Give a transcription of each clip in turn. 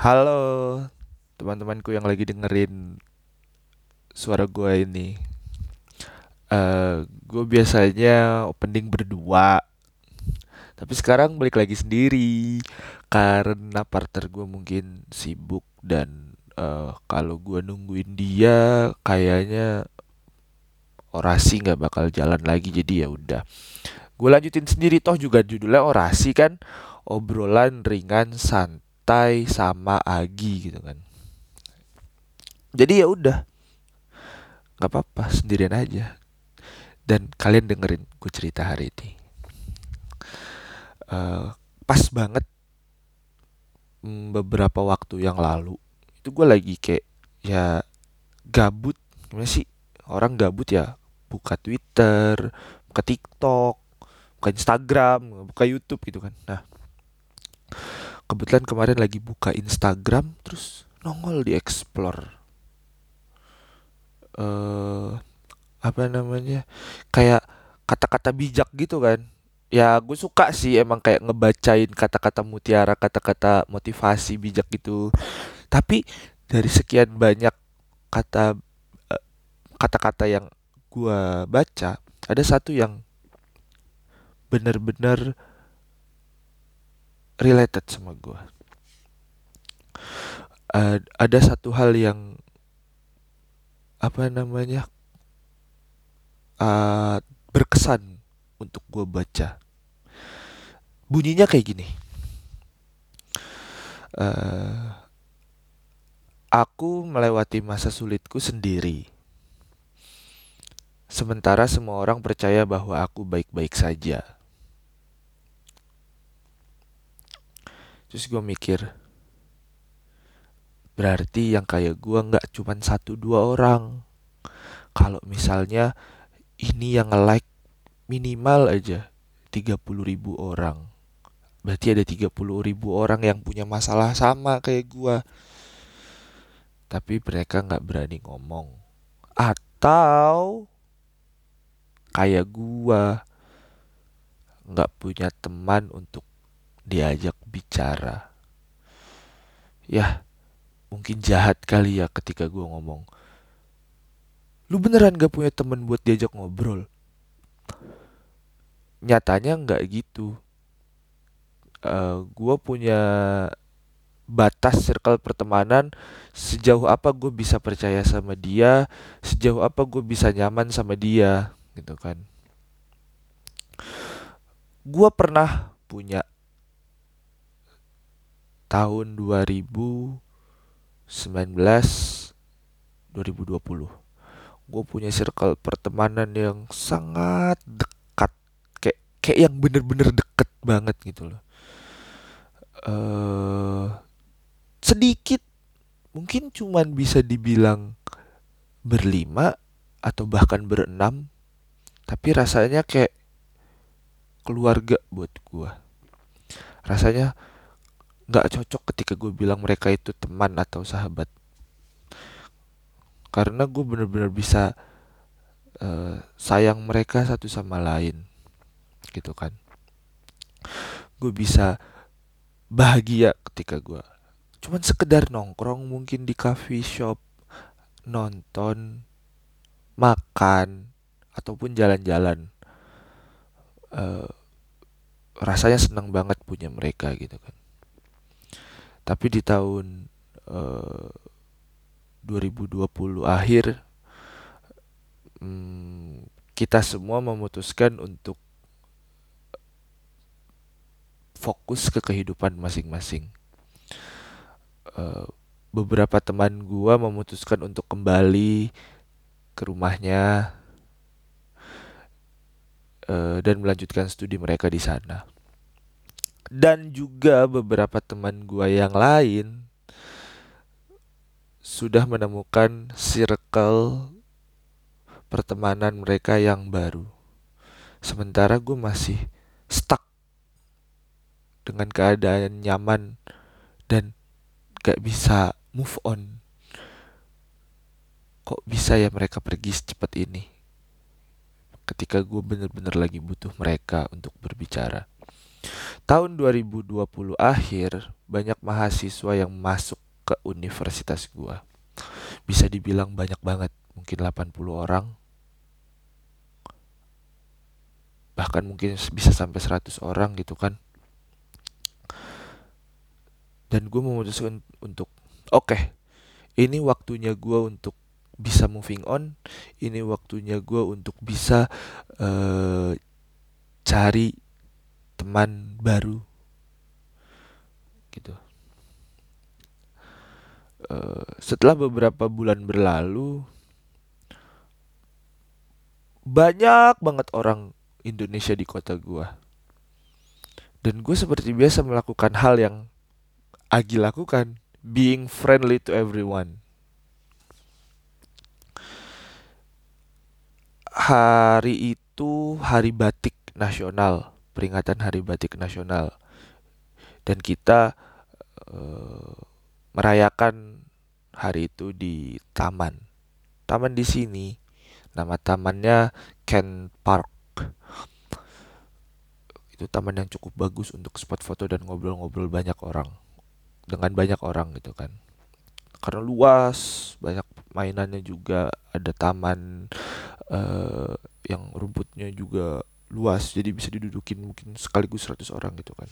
Halo teman-temanku yang lagi dengerin suara gue ini. eh gue biasanya opening berdua, tapi sekarang balik lagi sendiri karena partner gue mungkin sibuk dan eh, kalau gue nungguin dia kayaknya orasi nggak bakal jalan lagi jadi ya udah. Gue lanjutin sendiri toh juga judulnya orasi kan obrolan ringan santai sama Agi gitu kan. Jadi ya udah. Nggak apa-apa sendirian aja. Dan kalian dengerin gue cerita hari ini. Eh, pas banget mm, beberapa waktu yang lalu itu gue lagi kayak ya gabut. Gimana sih? Orang gabut ya buka Twitter buka TikTok buka Instagram buka YouTube gitu kan. Nah kebetulan kemarin lagi buka Instagram terus nongol di explore. Eh apa namanya? Kayak kata-kata bijak gitu kan. Ya gue suka sih emang kayak ngebacain kata-kata mutiara kata-kata motivasi bijak gitu. Tapi dari sekian banyak kata eh, kata-kata yang gue baca ada satu yang bener-bener related sama gue Ad- ada satu hal yang apa namanya uh, berkesan untuk gue baca bunyinya kayak gini Eh, Aku melewati masa sulitku sendiri. Sementara semua orang percaya bahwa aku baik-baik saja. Terus gue mikir, berarti yang kayak gue nggak cuman satu dua orang. Kalau misalnya ini yang nge-like minimal aja 30 ribu orang. Berarti ada 30 ribu orang yang punya masalah sama kayak gue. Tapi mereka nggak berani ngomong. Atau kayak gua nggak punya teman untuk diajak bicara. Ya, mungkin jahat kali ya ketika gua ngomong. Lu beneran gak punya teman buat diajak ngobrol? Nyatanya nggak gitu. Eh, gua punya batas circle pertemanan sejauh apa gue bisa percaya sama dia sejauh apa gue bisa nyaman sama dia gitu kan gue pernah punya tahun 2019 2020 gue punya circle pertemanan yang sangat dekat. Kayak kayak yang bener-bener deket banget gitu loh. Eh sedikit mungkin cuman bisa dibilang berlima atau bahkan berenam. Tapi rasanya kayak keluarga buat gua. Rasanya nggak cocok ketika gue bilang mereka itu teman atau sahabat. Karena gue bener-bener bisa eh, sayang mereka satu sama lain gitu kan. Gue bisa bahagia ketika gue cuman sekedar nongkrong mungkin di coffee shop nonton makan ataupun jalan-jalan eh, rasanya senang banget punya mereka gitu kan tapi di tahun eh, 2020 akhir hmm, kita semua memutuskan untuk fokus ke kehidupan masing-masing. Eh, beberapa teman gua memutuskan untuk kembali ke rumahnya eh, dan melanjutkan studi mereka di sana. Dan juga beberapa teman gua yang lain sudah menemukan circle pertemanan mereka yang baru. Sementara gue masih stuck dengan keadaan nyaman dan gak bisa move on. Kok bisa ya mereka pergi secepat ini? Ketika gue bener-bener lagi butuh mereka untuk berbicara. Tahun 2020 akhir banyak mahasiswa yang masuk ke universitas gua. Bisa dibilang banyak banget mungkin 80 orang. Bahkan mungkin bisa sampai 100 orang gitu kan. Dan gue memutuskan untuk oke okay, ini waktunya gue untuk bisa moving on ini waktunya gue untuk bisa uh, cari teman baru. Gitu. Uh, setelah beberapa bulan berlalu banyak banget orang Indonesia di kota gue dan gue seperti biasa melakukan hal yang Agi lakukan being friendly to everyone. Hari itu hari batik nasional peringatan hari batik nasional. Dan kita uh, merayakan hari itu di taman. Taman di sini nama tamannya Ken Park. Itu taman yang cukup bagus untuk spot foto dan ngobrol-ngobrol banyak orang. Dengan banyak orang gitu kan. Karena luas banyak mainannya juga. Ada taman uh, yang rumputnya juga luas jadi bisa didudukin mungkin sekaligus 100 orang gitu kan.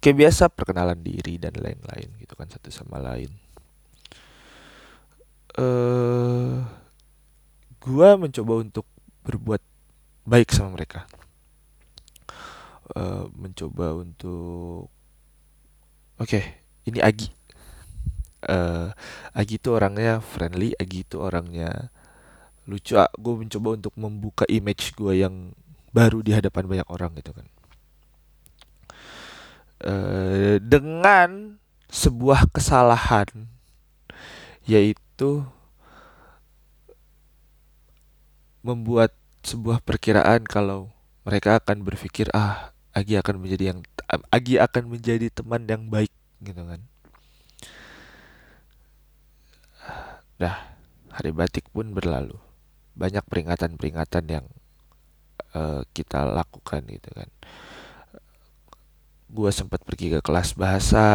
Kayak biasa perkenalan diri dan lain-lain gitu kan satu sama lain. Uh, gua mencoba untuk berbuat baik sama mereka. Uh, mencoba untuk Oke, okay, ini Agi. Uh, Agi itu orangnya friendly, Agi itu orangnya lucu. Ah, gue mencoba untuk membuka image gue yang baru di hadapan banyak orang gitu kan. Uh, dengan sebuah kesalahan yaitu membuat sebuah perkiraan kalau mereka akan berpikir ah Agi akan menjadi yang Agi akan menjadi teman yang baik gitu kan dah hari batik pun berlalu banyak peringatan-peringatan yang uh, kita lakukan gitu kan gue sempat pergi ke kelas bahasa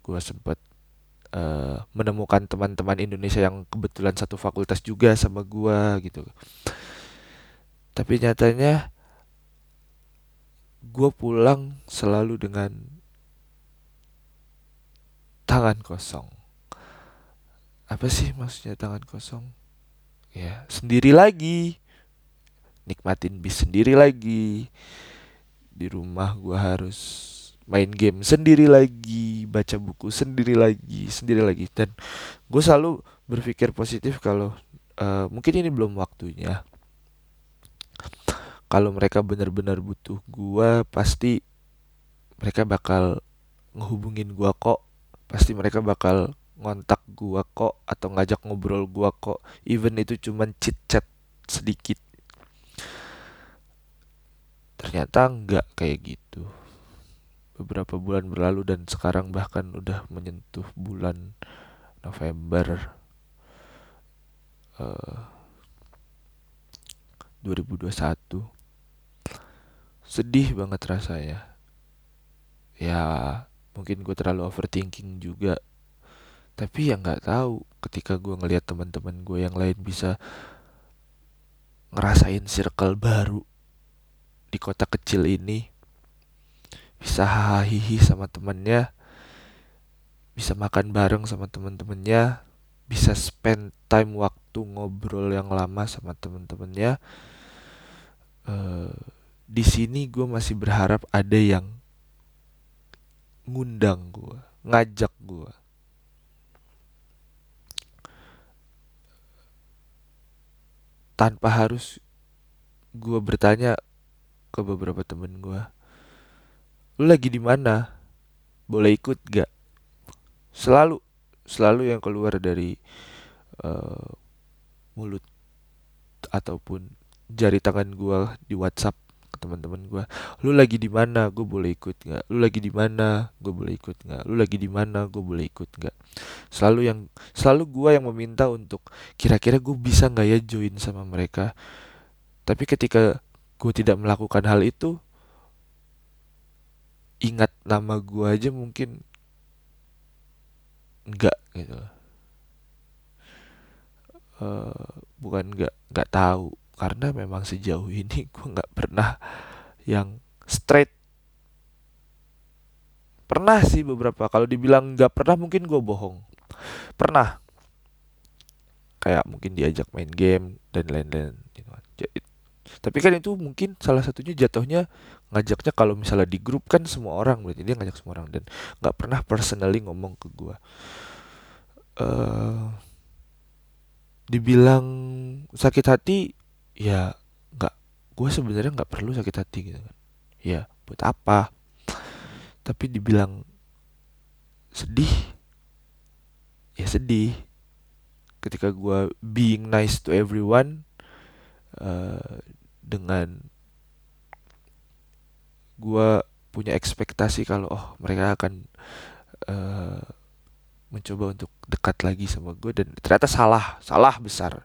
gue sempat uh, menemukan teman-teman Indonesia yang kebetulan satu fakultas juga sama gue gitu tapi nyatanya gue pulang selalu dengan tangan kosong. Apa sih maksudnya tangan kosong? Ya, sendiri lagi. Nikmatin bis sendiri lagi. Di rumah gue harus main game sendiri lagi, baca buku sendiri lagi, sendiri lagi. Dan gue selalu berpikir positif kalau uh, mungkin ini belum waktunya kalau mereka benar-benar butuh gua pasti mereka bakal ngehubungin gua kok pasti mereka bakal ngontak gua kok atau ngajak ngobrol gua kok even itu cuman chit chat sedikit. Ternyata enggak kayak gitu. Beberapa bulan berlalu dan sekarang bahkan udah menyentuh bulan November uh, 2021 sedih banget rasanya. Ya mungkin gue terlalu overthinking juga tapi ya nggak tahu ketika gue ngelihat teman-teman gue yang lain bisa ngerasain circle baru di kota kecil ini bisa hahihi sama temennya bisa makan bareng sama temen-temennya bisa spend time waktu ngobrol yang lama sama temen-temennya uh, di sini gue masih berharap ada yang ngundang gue, ngajak gue. Tanpa harus gue bertanya ke beberapa temen gue, lu lagi di mana? Boleh ikut gak? Selalu, selalu yang keluar dari uh, mulut ataupun jari tangan gue di WhatsApp teman-teman gue lu lagi di mana? Gue boleh ikut nggak? Lu lagi di mana? Gue boleh ikut nggak? Lu lagi di mana? Gue boleh ikut nggak? Selalu yang selalu gue yang meminta untuk kira-kira gue bisa nggak ya join sama mereka. Tapi ketika gue tidak melakukan hal itu ingat nama gue aja mungkin enggak gitu uh, bukan nggak nggak tahu karena memang sejauh ini gue nggak pernah yang straight. Pernah sih beberapa kalau dibilang nggak pernah mungkin gue bohong. Pernah. Kayak mungkin diajak main game dan lain-lain gitu tapi kan itu mungkin salah satunya jatuhnya ngajaknya kalau misalnya di grup kan semua orang berarti dia ngajak semua orang dan nggak pernah personally ngomong ke gue uh, dibilang sakit hati ya nggak gue sebenarnya nggak perlu sakit hati gitu kan. Ya buat apa? Tapi dibilang sedih ya sedih. Ketika gue being nice to everyone uh, dengan gue punya ekspektasi kalau oh mereka akan uh, mencoba untuk dekat lagi sama gue dan ternyata salah salah besar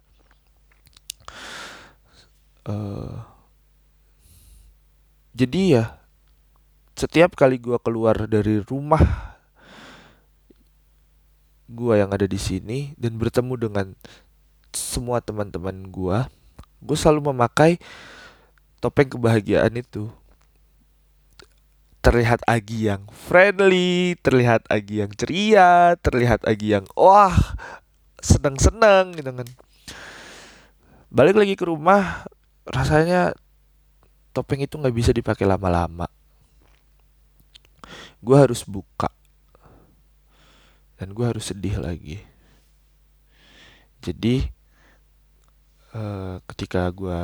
uh, jadi ya setiap kali gue keluar dari rumah gua yang ada di sini dan bertemu dengan semua teman-teman gua, gue selalu memakai topeng kebahagiaan itu. Terlihat Agi yang friendly, terlihat Agi yang ceria, terlihat Agi yang wah seneng-seneng gitu kan. Balik lagi ke rumah, rasanya topeng itu nggak bisa dipakai lama-lama. Gue harus buka dan gue harus sedih lagi jadi uh, ketika gue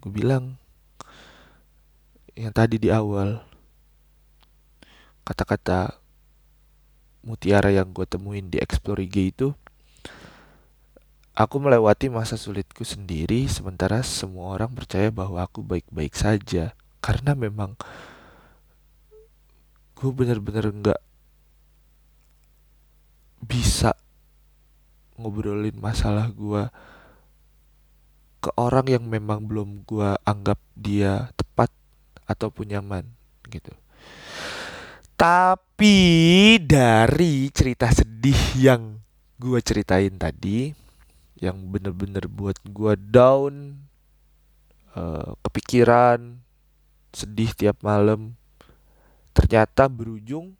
gue bilang yang tadi di awal kata-kata mutiara yang gue temuin di Explore IG itu aku melewati masa sulitku sendiri sementara semua orang percaya bahwa aku baik-baik saja karena memang gue bener-bener nggak bisa ngobrolin masalah gue ke orang yang memang belum gue anggap dia tepat ataupun nyaman gitu. Tapi dari cerita sedih yang gue ceritain tadi, yang bener-bener buat gue down, uh, kepikiran, sedih tiap malam, ternyata berujung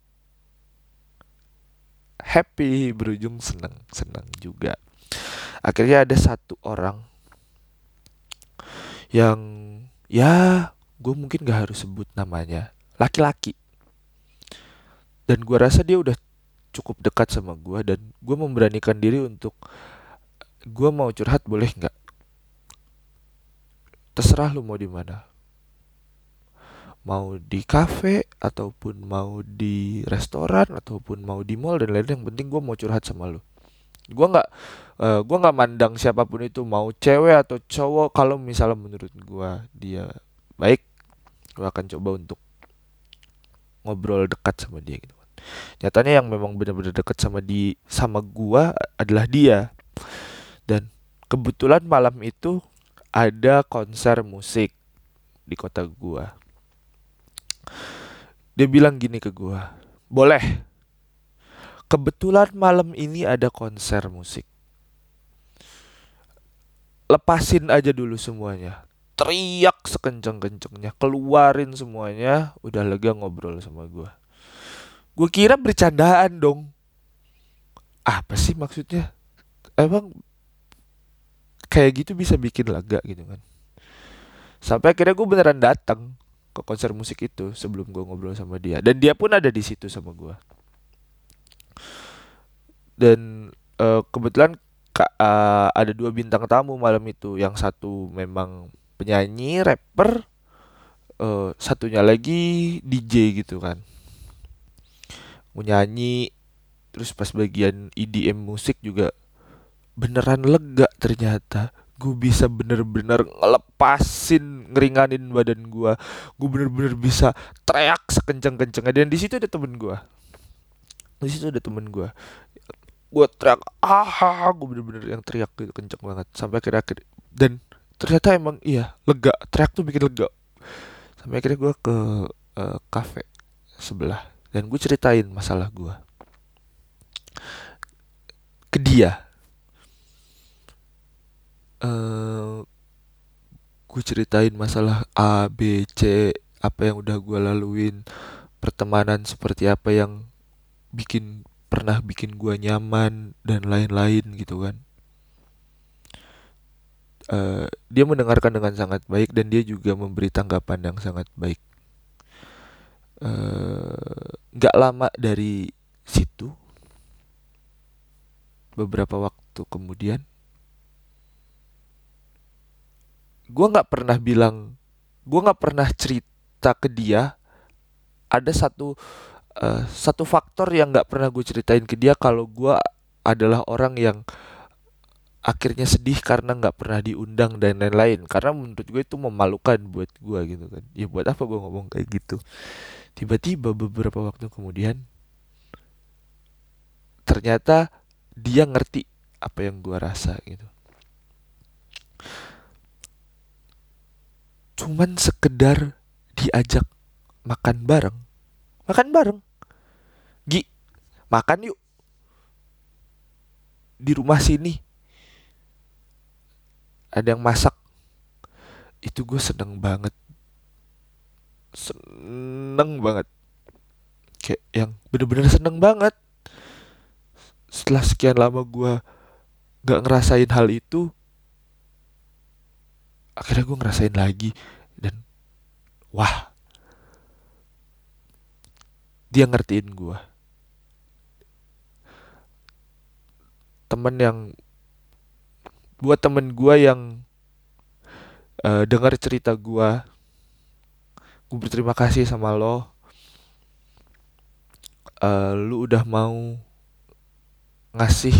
happy berujung seneng seneng juga. Akhirnya ada satu orang yang ya gue mungkin gak harus sebut namanya laki-laki. Dan gue rasa dia udah cukup dekat sama gue dan gue memberanikan diri untuk gue mau curhat boleh nggak? Terserah lu mau di mana. Mau di cafe ataupun mau di restoran ataupun mau di mall dan lain-lain. Yang penting gue mau curhat sama lu. Gue nggak uh, gue nggak mandang siapa pun itu mau cewek atau cowok. Kalau misalnya menurut gue dia baik gue akan coba untuk ngobrol dekat sama dia gitu. Nyatanya yang memang benar-benar dekat sama di sama gue adalah dia dan kebetulan malam itu ada konser musik di kota gue dia bilang gini ke gue, boleh. Kebetulan malam ini ada konser musik. Lepasin aja dulu semuanya. Teriak sekencang-kencangnya. Keluarin semuanya. Udah lega ngobrol sama gue. Gue kira bercandaan dong. Apa sih maksudnya? Emang kayak gitu bisa bikin lega gitu kan. Sampai akhirnya gue beneran datang ke konser musik itu sebelum gue ngobrol sama dia. Dan dia pun ada di situ sama gue dan uh, kebetulan uh, ada dua bintang tamu malam itu. Yang satu memang penyanyi rapper uh, satunya lagi DJ gitu kan. Nyanyi terus pas bagian EDM musik juga beneran lega ternyata. Gue bisa bener-bener ngelepasin ngeringanin badan gue gue bener-bener bisa teriak sekencang-kencangnya dan di situ ada temen gue di situ ada temen gue gue teriak ah gue bener-bener yang teriak gitu kenceng banget sampai akhirnya akhir dan ternyata emang iya lega. Teriak tuh bikin lega. Sampai akhirnya gue ke uh, cafe sebelah. Dan gue ceritain masalah gue ke dia uh, gue ceritain masalah A B C apa yang udah gue laluin pertemanan seperti apa yang bikin pernah bikin gue nyaman dan lain-lain gitu kan. Uh, dia mendengarkan dengan sangat baik dan dia juga memberi tanggapan yang sangat baik. Eh, nggak uh, lama dari situ beberapa waktu kemudian gue nggak pernah bilang gue nggak pernah cerita ke dia ada satu uh, satu faktor yang nggak pernah gue ceritain ke dia kalau gue adalah orang yang akhirnya sedih karena nggak pernah diundang dan lain-lain. Karena menurut gue itu memalukan buat gue gitu kan. Ya buat apa gue ngomong kayak gitu? Tiba-tiba beberapa waktu kemudian ternyata dia ngerti apa yang gue rasa gitu cuman sekedar diajak makan bareng. Makan bareng. Gi makan yuk. Di rumah sini. Ada yang masak. Itu gue seneng banget. Seneng banget. Kayak yang bener-bener seneng banget. Setelah sekian lama gue gak ngerasain hal itu akhirnya gue ngerasain lagi dan wah. Dia ngertiin gue temen yang buat temen gue yang uh, dengar cerita gue gue berterima kasih sama lo. Uh, lu udah mau ngasih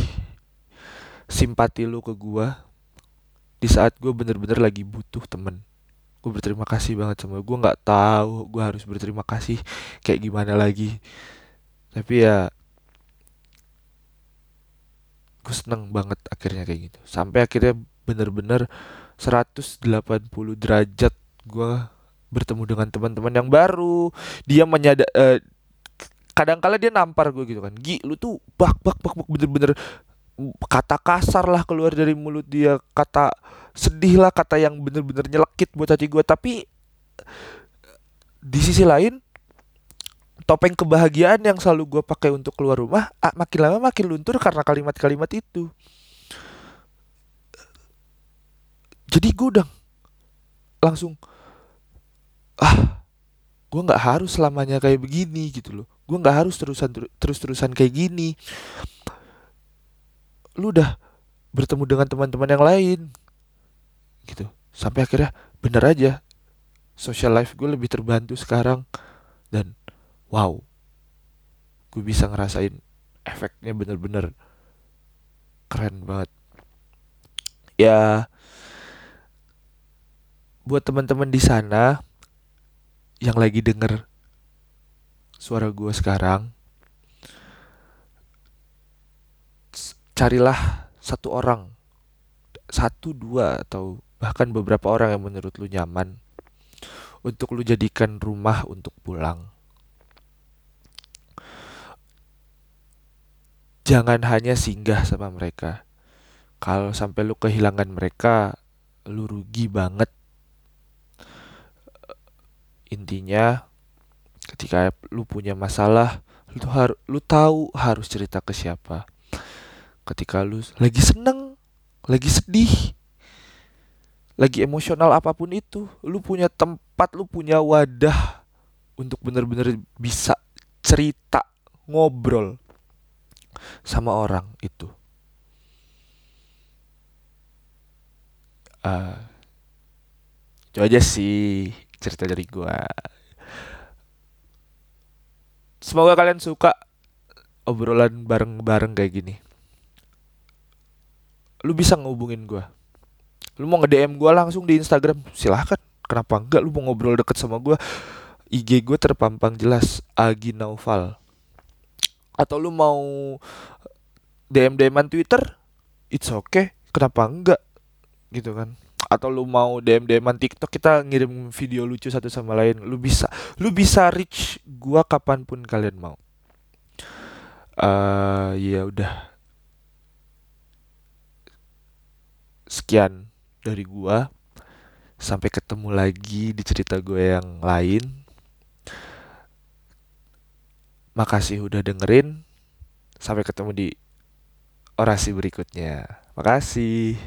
simpati lu ke gue di saat gue bener-bener lagi butuh temen gue berterima kasih banget sama gue nggak tahu gue harus berterima kasih kayak gimana lagi. Tapi ya gue seneng banget akhirnya kayak gitu. Sampai akhirnya bener-bener 180 derajat gue bertemu dengan teman-teman yang baru. Dia menyadar uh, kadang kala dia nampar gue gitu kan. Gi lu tuh bak bak bak bak bener-bener kata kasar lah keluar dari mulut dia kata sedih lah kata yang bener-bener nyelekit buat hati gue tapi di sisi lain topeng kebahagiaan yang selalu gue pakai untuk keluar rumah ah, makin lama makin luntur karena kalimat-kalimat itu. Jadi gue udah langsung ah gue nggak harus selamanya kayak begini gitu loh. Gue nggak harus terusan terus terusan kayak gini lu udah bertemu dengan teman-teman yang lain. Gitu. Sampai akhirnya bener aja social life gue lebih terbantu sekarang. Dan wow gue bisa ngerasain efeknya bener-bener keren banget. Ya buat teman-teman di sana yang lagi denger suara gue sekarang carilah satu orang satu dua atau bahkan beberapa orang yang menurut lu nyaman untuk lu jadikan rumah untuk pulang. Jangan hanya singgah sama mereka. Kalau sampai lu kehilangan mereka, lu rugi banget. Intinya ketika lu punya masalah, lu harus lu tahu harus cerita ke siapa. Ketika lu lagi seneng, lagi sedih, lagi emosional apa pun itu lu punya tempat lu punya wadah untuk bener-bener bisa cerita ngobrol sama orang itu. Uh, itu aja sih cerita dari gua. Semoga kalian suka obrolan bareng-bareng kayak gini lu bisa ngehubungin gua. Lu mau nge-DM gue langsung di Instagram silahkan. Kenapa enggak lu mau ngobrol deket sama gue IG gue terpampang jelas Agi Naufal. Atau lu mau DM DMan Twitter it's okay. Kenapa enggak? Gitu kan. Atau lu mau DM DM TikTok kita ngirim video lucu satu sama lain. Lu bisa lu bisa reach gua kapan pun kalian mau. Uh, ya udah sekian dari gua. Sampai ketemu lagi di cerita gue yang lain. Makasih udah dengerin. Sampai ketemu di orasi berikutnya. Makasih